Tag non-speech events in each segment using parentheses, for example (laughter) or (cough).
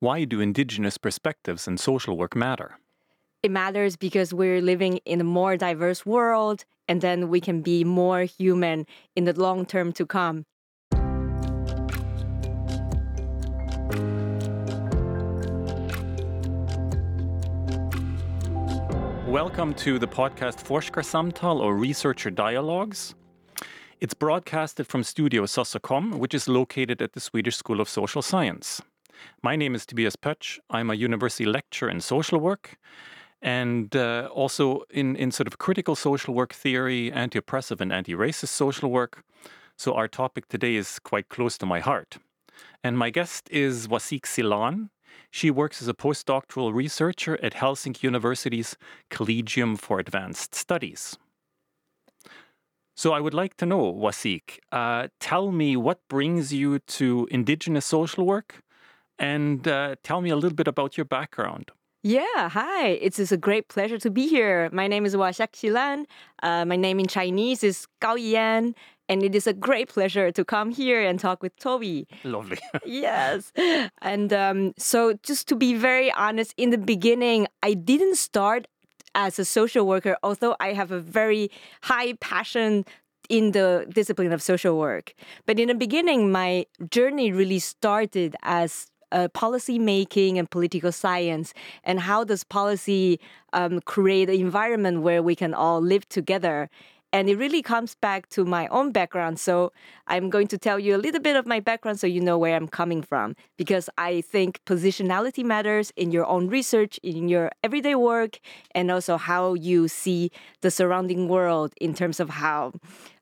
Why do indigenous perspectives in social work matter? It matters because we're living in a more diverse world, and then we can be more human in the long term to come. Welcome to the podcast Forskarsamtal or Researcher Dialogues. It's broadcasted from Studio Sossakom, which is located at the Swedish School of Social Science. My name is Tobias Pötzsch. I'm a university lecturer in social work and uh, also in, in sort of critical social work theory, anti oppressive and anti racist social work. So, our topic today is quite close to my heart. And my guest is Wasiq Silan. She works as a postdoctoral researcher at Helsinki University's Collegium for Advanced Studies. So I would like to know, Wasiq, uh, tell me what brings you to Indigenous social work and uh, tell me a little bit about your background. Yeah, hi. It is a great pleasure to be here. My name is Wasiq Silan. Uh, my name in Chinese is Gao Yan, and it is a great pleasure to come here and talk with Toby. Lovely. (laughs) yes. And um, so, just to be very honest, in the beginning, I didn't start as a social worker, although I have a very high passion in the discipline of social work. But in the beginning, my journey really started as uh, policy making and political science, and how does policy um, create an environment where we can all live together and it really comes back to my own background. So I'm going to tell you a little bit of my background so you know where I'm coming from. Because I think positionality matters in your own research, in your everyday work, and also how you see the surrounding world in terms of how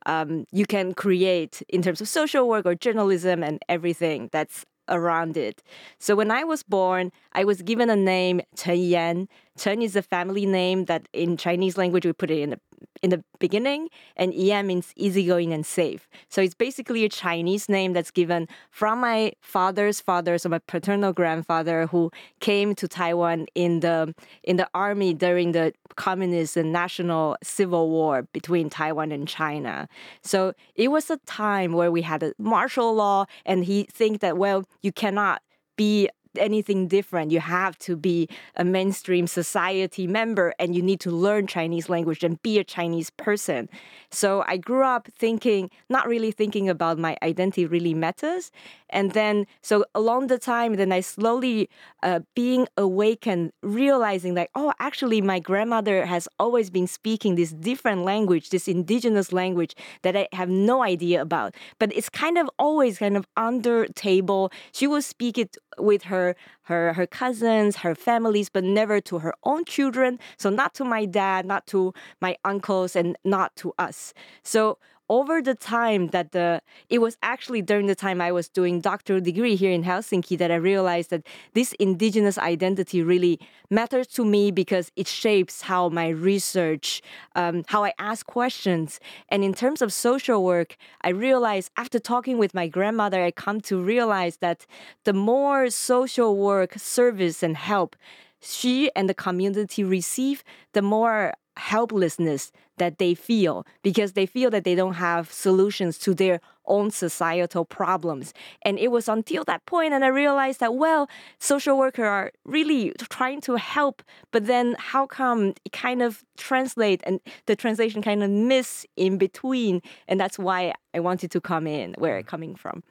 um, you can create in terms of social work or journalism and everything that's around it. So when I was born, I was given a name Chen Yan. Chen is a family name that in Chinese language we put it in the in the beginning, and Yan means easygoing and safe. So it's basically a Chinese name that's given from my father's father, so my paternal grandfather, who came to Taiwan in the in the army during the communist and national civil war between Taiwan and China. So it was a time where we had a martial law, and he think that well, you cannot be anything different. You have to be a mainstream society member and you need to learn Chinese language and be a Chinese person. So I grew up thinking, not really thinking about my identity really matters. And then, so along the time, then I slowly uh, being awakened, realizing like, oh, actually, my grandmother has always been speaking this different language, this indigenous language that I have no idea about. But it's kind of always kind of under table. She will speak it with her her her cousins, her families, but never to her own children. So not to my dad, not to my uncles, and not to us. So over the time that the it was actually during the time I was doing doctoral degree here in Helsinki that I realized that this indigenous identity really matters to me because it shapes how my research, um, how I ask questions, and in terms of social work, I realized after talking with my grandmother, I come to realize that the more social work service and help she and the community receive, the more helplessness that they feel because they feel that they don't have solutions to their own societal problems. And it was until that point and I realized that well, social workers are really trying to help, but then how come it kind of translate and the translation kind of miss in between? And that's why I wanted to come in where I'm coming from.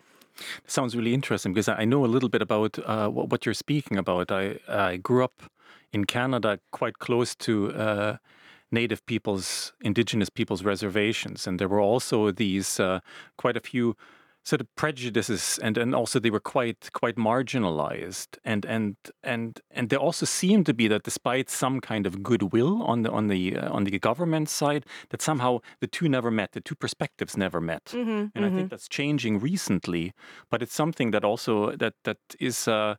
Sounds really interesting because I know a little bit about uh, what you're speaking about. I, I grew up in Canada, quite close to uh, native peoples, indigenous peoples' reservations, and there were also these uh, quite a few sort of prejudices, and, and also they were quite quite marginalized, and and and and there also seemed to be that despite some kind of goodwill on the on the uh, on the government side, that somehow the two never met, the two perspectives never met, mm-hmm, and mm-hmm. I think that's changing recently, but it's something that also that that is uh,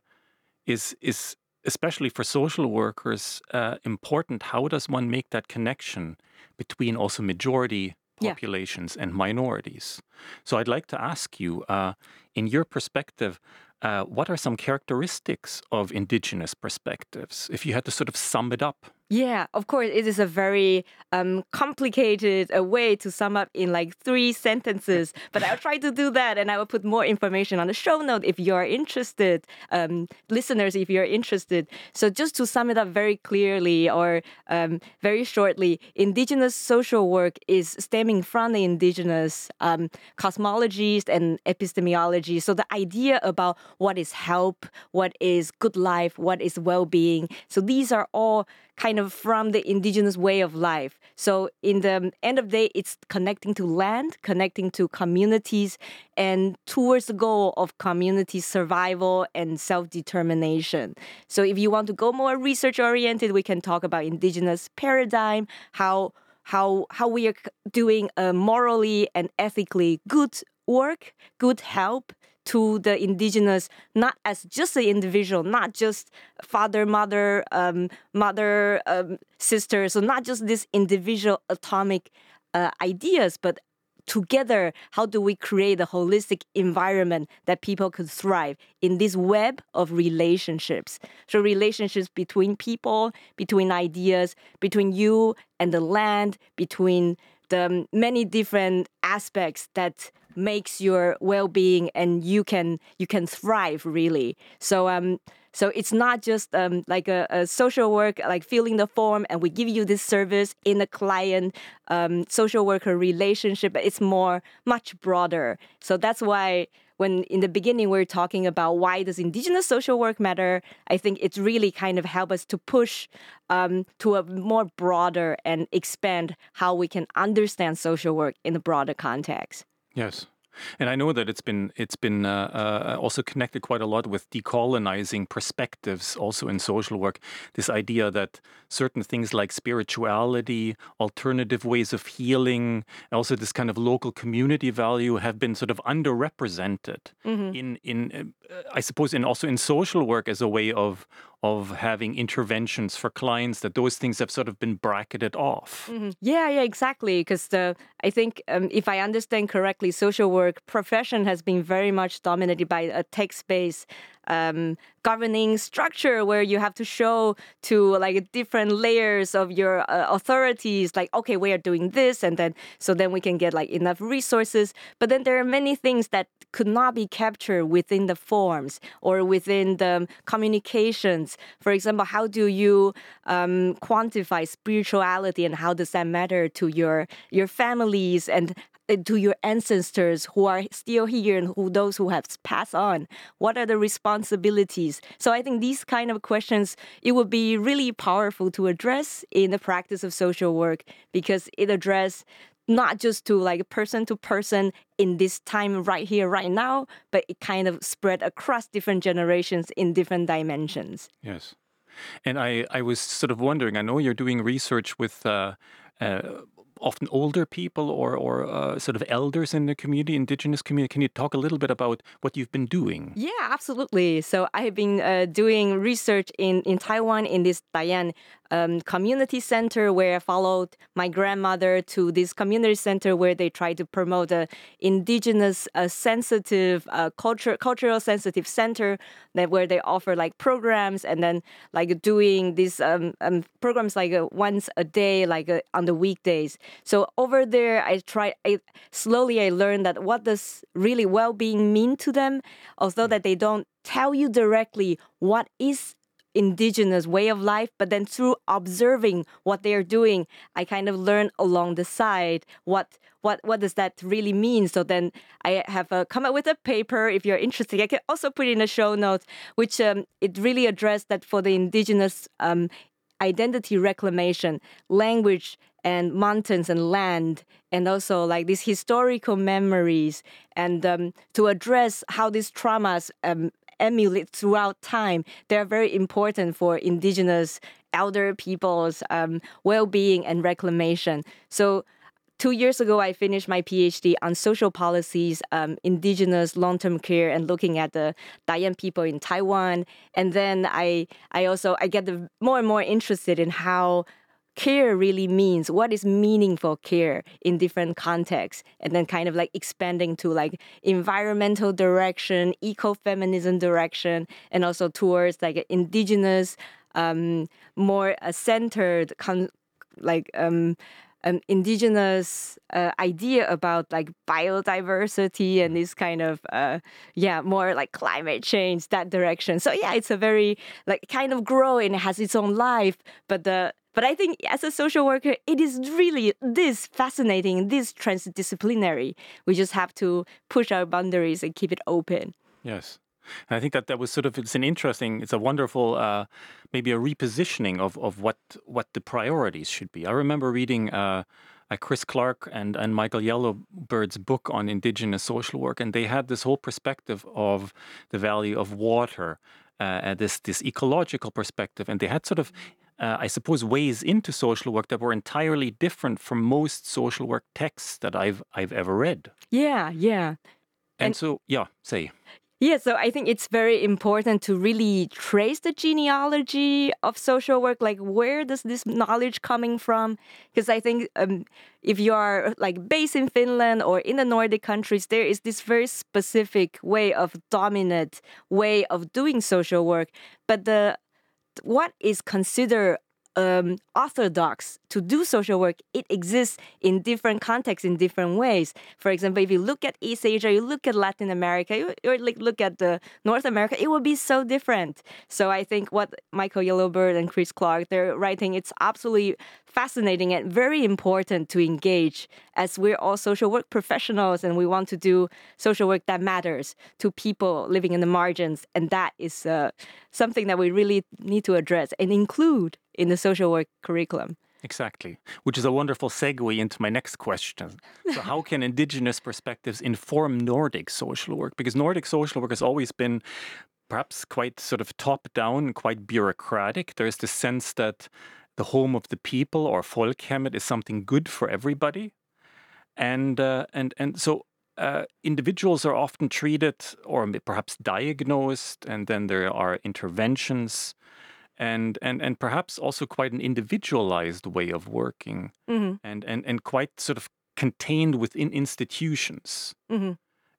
is is especially for social workers, uh, important. How does one make that connection between also majority populations yeah. and minorities? So I'd like to ask you, uh, in your perspective, uh, what are some characteristics of indigenous perspectives? If you had to sort of sum it up Yeah, of course, it is a very um, complicated uh, way to sum up in like three sentences, (laughs) but I'll try to do that and I will put more information on the show note if you're interested, um, listeners, if you're interested. So, just to sum it up very clearly or um, very shortly, indigenous social work is stemming from the indigenous um, cosmologies and epistemology. So, the idea about what is help, what is good life, what is well being. So, these are all kind of from the indigenous way of life. So in the end of the day, it's connecting to land, connecting to communities, and towards the goal of community survival and self-determination. So if you want to go more research oriented, we can talk about indigenous paradigm, how how how we are doing a morally and ethically good work, good help to the indigenous, not as just an individual, not just father, mother, um, mother, um, sister. So not just this individual atomic uh, ideas, but together, how do we create a holistic environment that people could thrive in this web of relationships? So, relationships between people, between ideas, between you and the land, between the many different aspects that makes your well-being and you can you can thrive really so um so it's not just um, like a, a, social work, like filling the form, and we give you this service in a client um, social worker relationship. It's more, much broader. So that's why when in the beginning we are talking about why does indigenous social work matter, I think it's really kind of help us to push um, to a more broader and expand how we can understand social work in a broader context. Yes. And I know that it's been it's been uh, uh, also connected quite a lot with decolonizing perspectives, also in social work. This idea that certain things like spirituality, alternative ways of healing, also this kind of local community value have been sort of underrepresented mm-hmm. in in uh, I suppose in also in social work as a way of of having interventions for clients that those things have sort of been bracketed off. Mm-hmm. Yeah, yeah, exactly. Because I think um, if I understand correctly, social work profession has been very much dominated by a text-based um, governing structure where you have to show to like different layers of your uh, authorities like okay we are doing this and then so then we can get like enough resources. But then there are many things that could not be captured within the forms or within the communications. For example how do you um, quantify spirituality and how does that matter to your your families? And to your ancestors who are still here and who those who have passed on what are the responsibilities? So i think these kind of questions it would be really powerful to address in the practice of social work because it address not just to like person to person in this time right here right now but it kind of spread across different generations in different dimensions. Yes. And i i was sort of wondering i know you're doing research with uh, uh, often older people or, or uh, sort of elders in the community, indigenous community. Can you talk a little bit about what you've been doing? Yeah, absolutely. So I have been uh, doing research in, in Taiwan in this Tayal um, community center where I followed my grandmother to this community center where they try to promote a indigenous uh, sensitive uh, culture cultural sensitive center that where they offer like programs and then like doing these um, um, programs like uh, once a day like uh, on the weekdays. So over there, I try. I slowly I learned that what does really well-being mean to them, although that they don't tell you directly what is indigenous way of life, but then through observing what they are doing, I kind of learn along the side what what what does that really mean. So then I have uh, come up with a paper. If you're interested, I can also put in the show notes, which um, it really addressed that for the indigenous um, identity reclamation, language and mountains and land, and also like these historical memories, and um, to address how these traumas um, emulate throughout time. They're very important for indigenous elder people's um, well-being and reclamation. So two years ago, I finished my PhD on social policies, um, indigenous long-term care, and looking at the Tayal people in Taiwan. And then I, I also I get the, more and more interested in how care really means what is meaningful care in different contexts and then kind of like expanding to like environmental direction ecofeminism direction and also towards like indigenous um, more uh, centered, con- like um, an indigenous uh, idea about like biodiversity and this kind of uh, yeah more like climate change that direction. So yeah it's a very like kind of growing it has its own life but the but I think as a social worker, it is really this fascinating, this transdisciplinary. We just have to push our boundaries and keep it open. Yes. And I think that that was sort of it's an interesting, it's a wonderful, uh, maybe a repositioning of of what what the priorities should be. I remember reading. Uh, Kris Clarke and, and Michael Yellowbird's book on indigenous social work, and they had this whole perspective of the value of water, uh, this this ecological perspective, and they had sort of uh, I suppose, ways into social work that were entirely different from most social work texts that I've I've ever read. Yeah, yeah. And, and so, yeah, say. Yeah, so I think it's very important to really trace the genealogy of social work. Like, where does this knowledge coming from? Because I think um, if you are like based in Finland or in the Nordic countries, there is this very specific way of dominant way of doing social work. But the what is considered um, orthodox to do social work, it exists in different contexts in different ways. For example, if you look at East Asia, you look at Latin America, you, or like look at the North America, it will be so different. So I think what Michael Yellowbird and Kris Clarke they're writing, it's absolutely fascinating and very important to engage as we're all social work professionals and we want to do social work that matters to people living in the margins. And that is uh, something that we really need to address and include in the social work curriculum. Exactly, which is a wonderful segue into my next question. So, how can indigenous perspectives inform Nordic social work? Because Nordic social work has always been perhaps quite sort of top down, quite bureaucratic. There's the sense that the home of the people or folkhemmet is something good for everybody. And, uh, and, and so uh, individuals are often treated or perhaps diagnosed, and then there are interventions and and and perhaps also quite an individualized way of working mm-hmm. and and and quite sort of contained within institutions mm-hmm.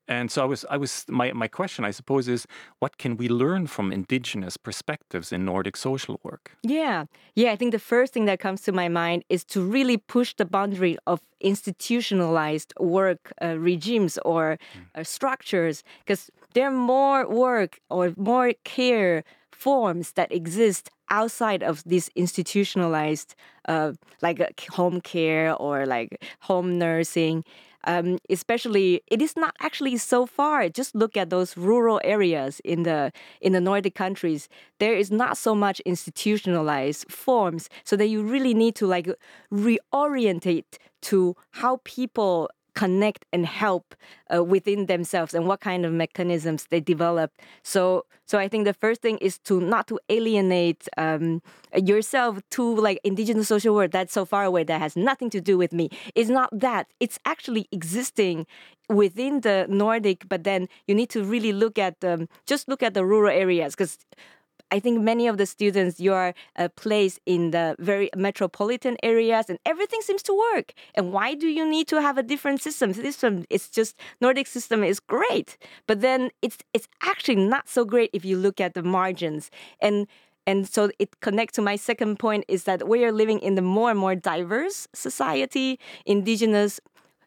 And so i was i was my my question i suppose is what can we learn from indigenous perspectives in nordic social work? Yeah. Yeah i think the first thing that comes to my mind is to really push the boundary of institutionalized work uh, regimes or mm. uh, structures because there are more work or more care forms that exist outside of this institutionalized uh, like uh, home care or like home nursing um, especially it is not actually so far. Just look at those rural areas in the in the nordic countries. There is not so much institutionalized forms. So that you really need to like reorientate to how people connect and help uh, within themselves and what kind of mechanisms they develop. So, so I think the first thing is to not to alienate um, yourself to like indigenous social work that's so far away that has nothing to do with me. It's not that. It's actually existing within the Nordic, but then you need to really look at um, just look at the rural areas because I think many of the students you are uh, placed in the very metropolitan areas, and everything seems to work. And why do you need to have a different system? System it's just Nordic system is great, but then it's it's actually not so great if you look at the margins and. And so it connects to my second point is that we are living in the more and more diverse society. Indigenous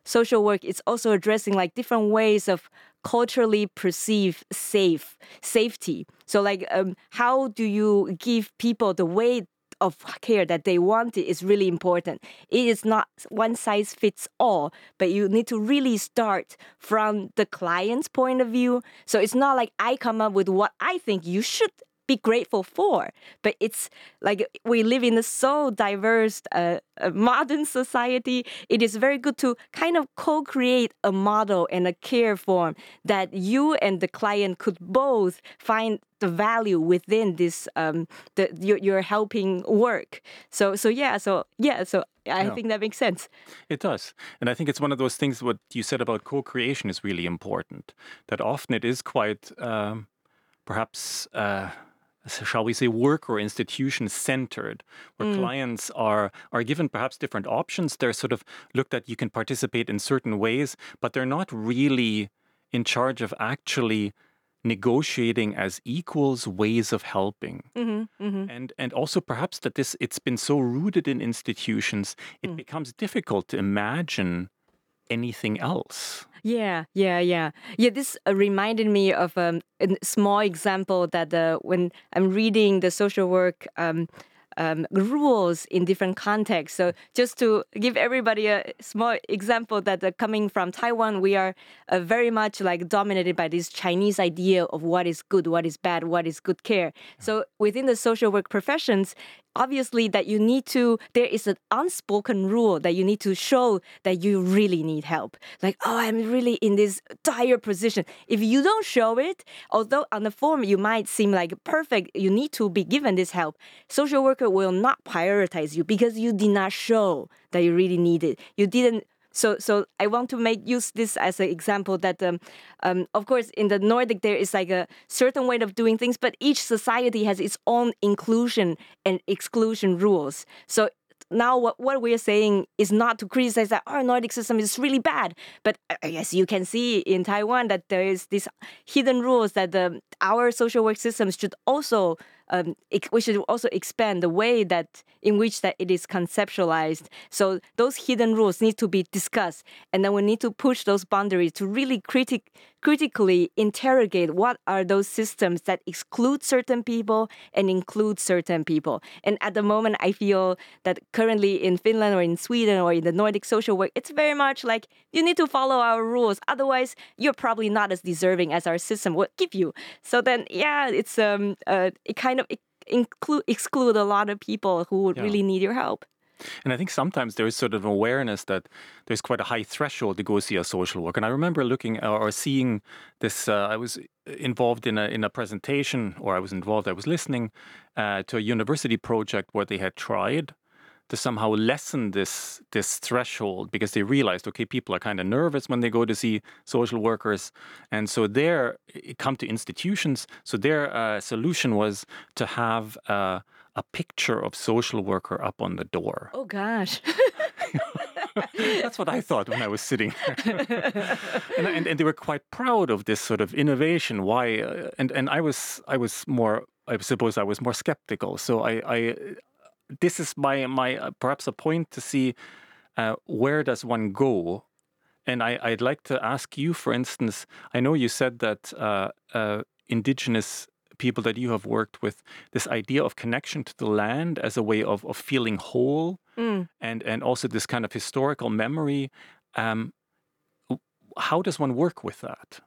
social work is also addressing like different ways of culturally perceive safe safety. So like um, how do you give people the way of care that they want it is really important. It is not one size fits all, but you need to really start from the client's point of view. So it's not like I come up with what I think you should be grateful for. But it's like we live in a so diverse uh, modern society. It is very good to kind of co-create a model and a care form that you and the client could both find the value within this um the you're, you're helping work so so yeah so yeah so i yeah. think that makes sense it does and i think it's one of those things what you said about co-creation is really important that often it is quite um, perhaps uh, shall we say, work or institution centered, where mm. clients are are given perhaps different options. They're sort of looked at. You can participate in certain ways, but they're not really in charge of actually negotiating as equals ways of helping hmm hmm and and also perhaps that this it's been so rooted in institutions it Mm. becomes difficult to imagine anything else Yeah, yeah, yeah, yeah. This uh, reminded me of um, a small example that uh, when I'm reading the social work um, um, rules in different contexts. So just to give everybody a small example, that uh, coming from Taiwan, we are uh, very much like dominated by this Chinese idea of what is good, what is bad, what is good care. So within the social work professions, obviously that you need to there is an unspoken rule that you need to show that you really need help. Like oh i'm really in this dire position. If you don't show it although on the form you might seem like perfect you need to be given this help. Social worker will not prioritize you because you did not show that you really need it. You didn't so, so I want to make use this as an example that, um, um, of course, in the Nordic there is like a certain way of doing things, but each society has its own inclusion and exclusion rules. So now what, what we're saying is not to criticize that our Nordic system is really bad, but I- guess you can see in Taiwan that there is these hidden rules that the, our social work systems should also um, we should also expand the way that in which that it is conceptualized. So those hidden rules need to be discussed, and then we need to push those boundaries to really critic critically interrogate what are those systems that exclude certain people and include certain people. And at the moment, I feel that currently in Finland or in Sweden or in the Nordic social work, it's very much like you need to follow our rules. Otherwise, you're probably not as deserving as our system would give you. So then, yeah, it's um, uh, it kind of include exclude a lot of people who would Yeah. really need your help. And I think sometimes there is sort of awareness that there's quite a high threshold to go see a social worker. And I remember looking uh, or seeing this. Uh, I was involved in a in a presentation, or I was involved. I was listening uh, to a university project where they had tried to somehow lessen this this threshold because they realized, okay, people are kind of nervous when they go to see social workers, and so their it come to institutions. So their uh, solution was to have. Uh, a picture of social worker up on the door. Oh gosh. (laughs) That's what I thought when I was sitting there. (laughs) and, and, and they were quite proud of this sort of innovation. Why? Uh, and and I was I was more I suppose I was more skeptical. So I, I this is my my uh, perhaps a point to see uh, where does one go. And I, I'd like to ask you, for instance, I know you said that uh, uh, indigenous people that you have worked with, this idea of connection to the land as a way of, of feeling whole Mm. and and also this kind of historical memory. Um, how does one work with that?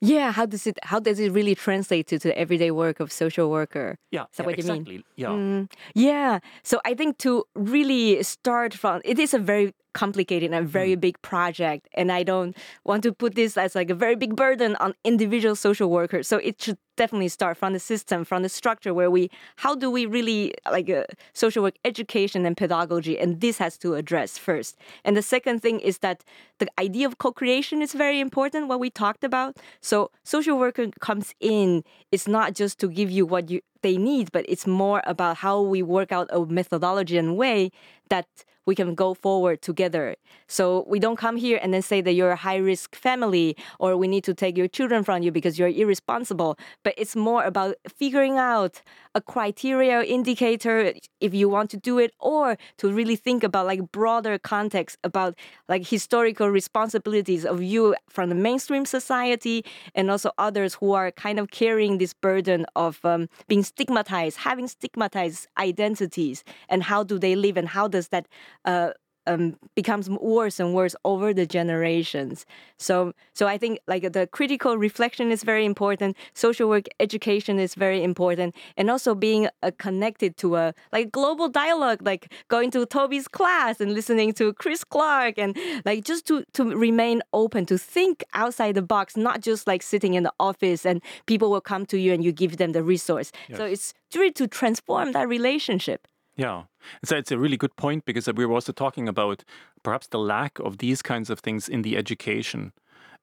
Yeah, how does it how does it really translate to, to the everyday work of social worker? Yeah, that yeah, what you mean? exactly. Yeah, Mm, yeah. So I think to really start from it is a very complicated and very Mm. big project, and I don't want to put this as like a very big burden on individual social workers. So it should definitely start from the system, from the structure where we how do we really like uh, social work education and pedagogy, and this has to address first. And the second thing is that the idea of co-creation is very important. What we talked about. So social worker comes in. It's not just to give you what you they need, but it's more about how we work out a methodology and way that we can go forward together. So we don't come here and then say that you're a high risk family or we need to take your children from you because you're irresponsible. But it's more about figuring out a criteria indicator if you want to do it or to really think about like broader context about like historical responsibilities of you from the mainstream society and also others who are kind of carrying this burden of um, being stigmatized, having stigmatized identities, and how do they live, and how does that uh, um, becomes worse and worse over the generations. So, so I think like the critical reflection is very important. Social work education is very important, and also being uh, connected to a like global dialogue, like going to Toby's class and listening to Kris Clarke, and like just to to remain open, to think outside the box, not just like sitting in the office and people will come to you and you give them the resource. So it's really to transform that relationship. Yeah. So it's a really good point because we were also talking about perhaps the lack of these kinds of things in the education.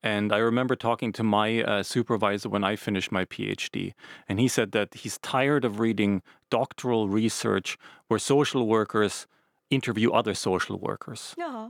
And I remember talking to my uh, supervisor when I finished my PhD, and he said that he's tired of reading doctoral research where social workers interview other social workers. Yeah.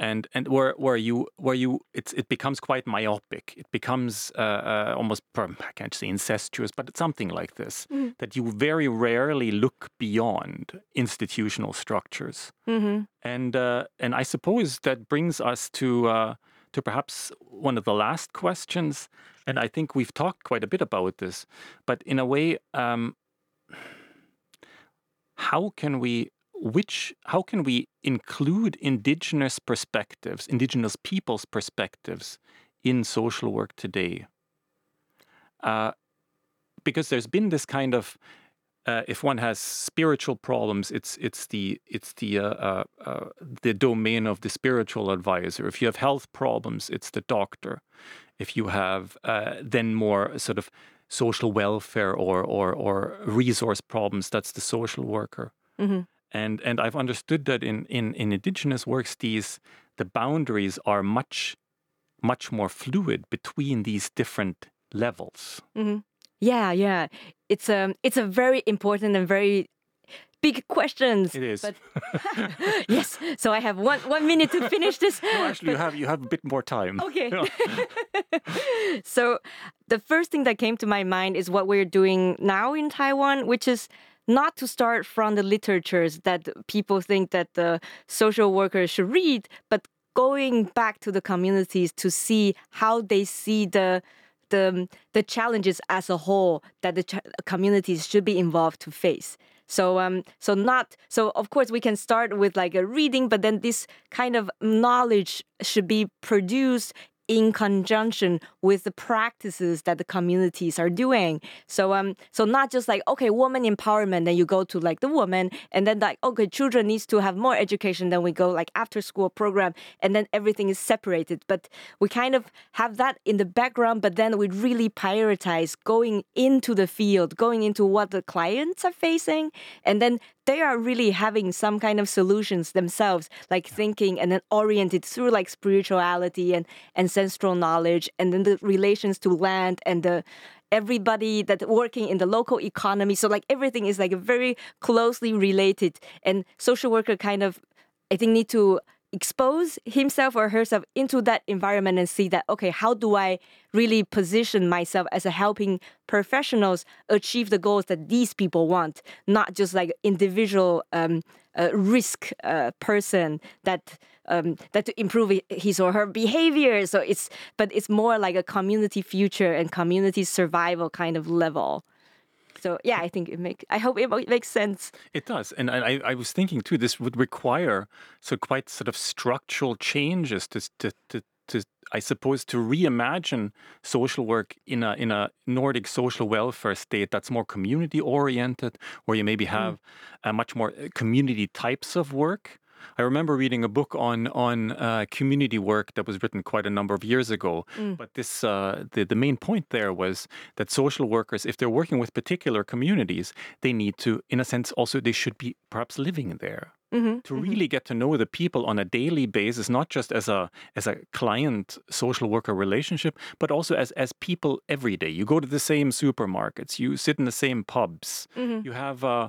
And and where where you where you it's it becomes quite myopic. It becomes uh, uh, almost I can't say incestuous, but it's something like this Mm-hmm. that you very rarely look beyond institutional structures, hmm and uh, and I suppose that brings us to. Uh, to perhaps one of the last questions, and I think we've talked quite a bit about this, but in a way, um, how can we which how can we include indigenous perspectives indigenous people's perspectives in social work today uh, because there's been this kind of uh, if one has spiritual problems, it's it's the it's the uh, uh, uh, the domain of the spiritual advisor. If you have health problems, it's the doctor. If you have uh, then more sort of social welfare or or or resource problems, that's the social worker. hmm And and I've understood that in in in indigenous works, these the boundaries are much much more fluid between these different levels. hmm Yeah, yeah. It's um it's a very important and very big questions. It is. But (laughs) (laughs) yes. So I have one one minute to finish this. (laughs) No, actually, you have you have a bit more time. Okay. So the first thing that came to my mind is what we're doing now in Taiwan, which is not to start from the literatures that people think that the social workers should read, but going back to the communities to see how they see the the the challenges as a whole that the communities should be involved to face. So um so not so of course we can start with like a reading, but then this kind of knowledge should be produced in conjunction with the practices that the communities are doing. So um so not just like okay woman empowerment then you go to like the woman and then like okay children needs to have more education then we go like after school program and then everything is separated but we kind of have that in the background but then we really prioritize going into the field going into what the clients are facing and then they are really having some kind of solutions themselves like thinking and then oriented through like spirituality and ancestral knowledge and then the relations to land and the everybody that working in the local economy. So like everything is like very closely related and social worker kind of i think need to expose himself or herself into that environment and see that okay how do i really position myself as a helping professionals achieve the goals that these people want? Not just like individual um, uh, risk uh, person that um, that to improve his or her behavior. So it's but it's more like a community future and community survival kind of level so yeah i think it makes i hope it makes sense It does, and I, I- was thinking too. This would require so quite sort of structural changes to to to, to I suppose to reimagine social work in a in a Nordic social welfare state that's more community oriented, where you maybe have uh, much more uh, community types of work. I remember reading a book on on uh, community work that was written quite a number of years ago. But this uh, the the main point there was that social workers, if they're working with particular communities, they need to, in a sense, also they should be perhaps living there. Hmm to really get to know the people on a daily basis, not just as a as a client social worker relationship, but also as as people every day. You go to the same supermarkets, you sit in the same pubs, hmm you have uh,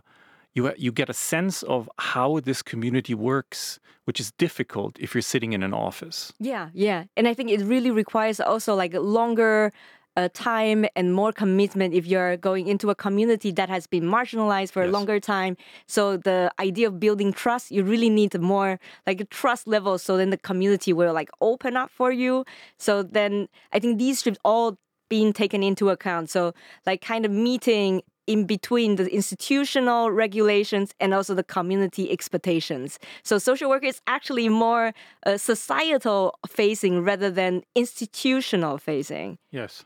you you get a sense of how this community works, which is difficult if you're sitting in an office. Yeah, yeah. And I think it really requires also like a longer uh, time and more commitment if you're going into a community that has been marginalized for a longer time. So the idea of building trust, you really need more like a trust level so then the community will like open up for you. So then I think these should all being taken into account. So like kind of meeting in between the institutional regulations and also the community expectations. So social work is actually more uh, societal facing rather than institutional facing. Yes,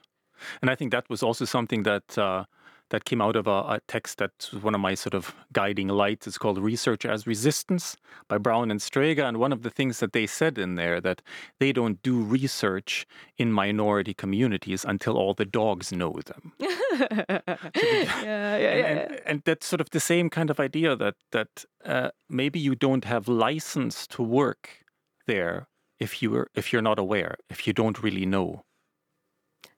and I think that was also something that uh, that came out of a, a text that's one of my sort of guiding lights. It's called "Research as Resistance" by Brown and Strega, and one of the things that they said in there that they don't do research in minority communities until all the dogs know them. (laughs) yeah, yeah, and, and, and that's sort of the same kind of idea that that uh, maybe you don't have license to work there if you are if you're not aware, if you don't really know.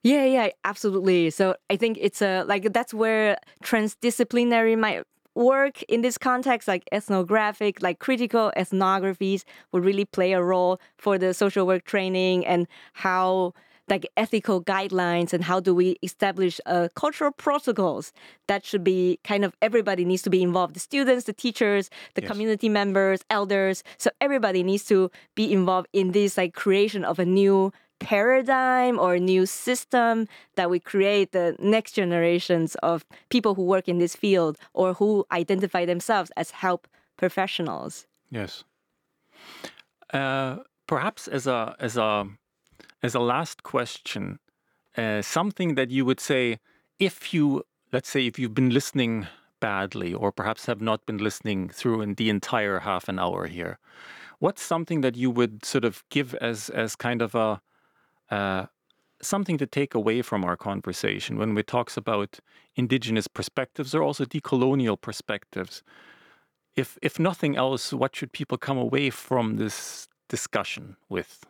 Yeah, yeah, absolutely. So I think it's a like that's where transdisciplinary might work in this context, like ethnographic, like critical ethnographies, would really play a role for the social work training and how like ethical guidelines and how do we establish uh, cultural protocols that should be kind of everybody needs to be involved the students the teachers the Yes. community members elders so everybody needs to be involved in this like creation of a new paradigm or new system that we create the next generations of people who work in this field or who identify themselves as help professionals Yes. Uh, perhaps as a as a as a last question, uh, something that you would say if you let's say if you've been listening badly or perhaps have not been listening through in the entire half an hour here, what's something that you would sort of give as as kind of a uh, something to take away from our conversation when we talks about indigenous perspectives or also decolonial perspectives if if nothing else, what should people come away from this discussion with?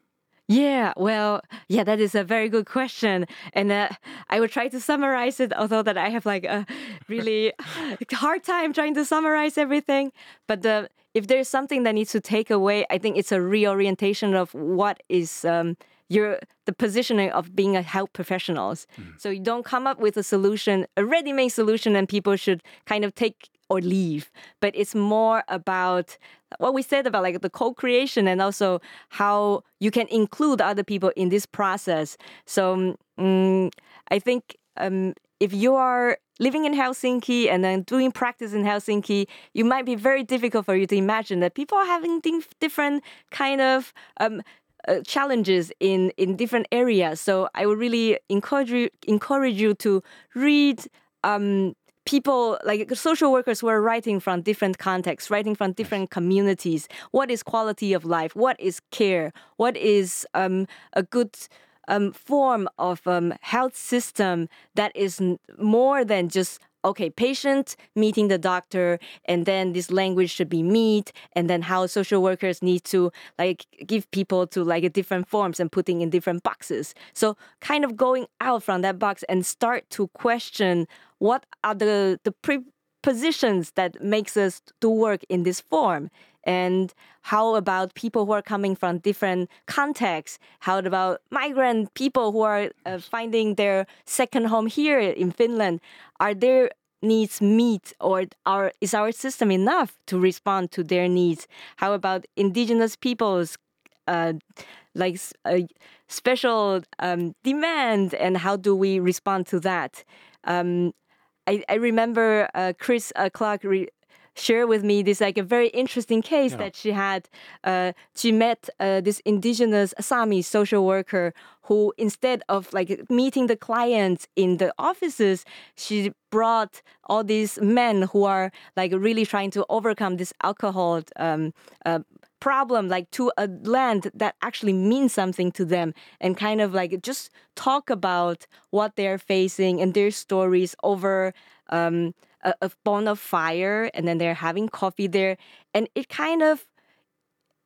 Yeah, well, yeah, that is a very good question, and uh, I will try to summarize it. Although that I have like a really (laughs) hard time trying to summarize everything, but uh, if there's something that needs to take away, I think it's a reorientation of what is um, your the positioning of being a health professionals. So you don't come up with a solution, a ready-made solution, and people should kind of take or leave. But it's more about what we said about like the co-creation and also how you can include other people in this process. So mm, I think um, if you are living in Helsinki and then doing practice in Helsinki, you might be very difficult for you to imagine that people are having different kind of um, uh, challenges in in different areas. So I would really encourage you, encourage you to read. Um, people like social workers who are writing from different contexts, writing from different communities. What is quality of life? What is care? What is um, a good um, form of um, health system that is more than just okay patient meeting the doctor and then this language should be meet and then how social workers need to like give people to like different forms and putting in different boxes. So kind of going out from that box and start to question what are the the prepositions that makes us do work in this form and how about people who are coming from different contexts? How about migrant people who are uh, finding their second home here in finland? Are their needs meet or are, is our system enough to respond to their needs? How about indigenous peoples uh, like a special um, demand and how do we respond to that? Um, I, I remember uh, Kris uh, Clarke re- share with me this like a very interesting case Yeah. that she had. Uh, she met uh, this indigenous Sami social worker who, instead of like meeting the clients in the offices, she brought all these men who are like really trying to overcome this alcohol um, uh, problem like to a land that actually means something to them and kind of like just talk about what they're facing and their stories over um, a, a bonfire and then they're having coffee there and it kind of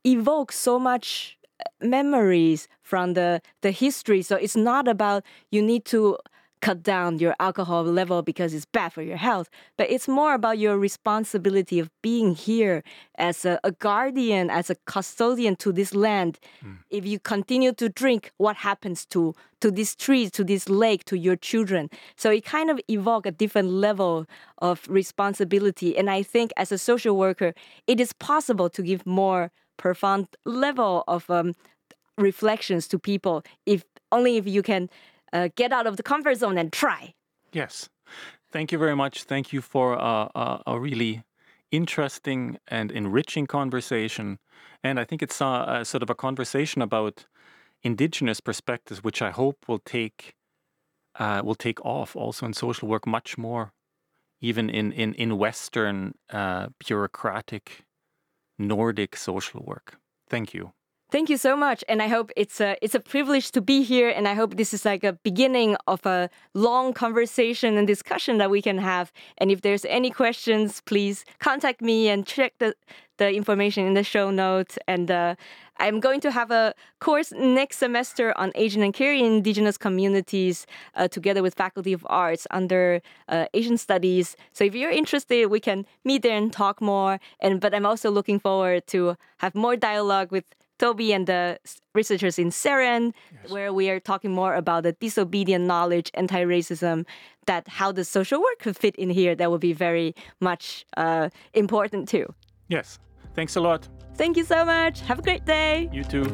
evokes so much uh, memories from the the history. So it's not about you need to cut down your alcohol level because it's bad for your health but it's more about your responsibility of being here as a, a guardian as a custodian to this land. If you continue to drink what happens to to these trees to this lake to your children? So it kind of evoke a different level of responsibility and i think as a social worker it is possible to give more profound level of um, reflections to people if only if you can uh, get out of the comfort zone and try Yes. Thank you very much. Thank you for uh, a, a really interesting and enriching conversation. And I think it's a, a sort of a conversation about indigenous perspectives, which I hope will take uh, will take off also in social work much more, even in in in Western uh, bureaucratic Nordic social work. Thank you. Thank you so much, and I hope it's a it's a privilege to be here, and I hope this is like a beginning of a long conversation and discussion that we can have. And if there's any questions, please contact me and check the the information in the show notes. And uh, I'm going to have a course next semester on Asian and Korean indigenous communities uh, together with Faculty of Arts under uh, Asian Studies. So if you're interested, we can meet there and talk more. And but I'm also looking forward to have more dialogue with Toby and the researchers in CEREN, yes. where we are talking more about the disobedient knowledge, anti-racism, that how the social work could fit in here. That would be very much uh, important too. Yes. Thanks a lot. Thank you so much. Have a great day. You too.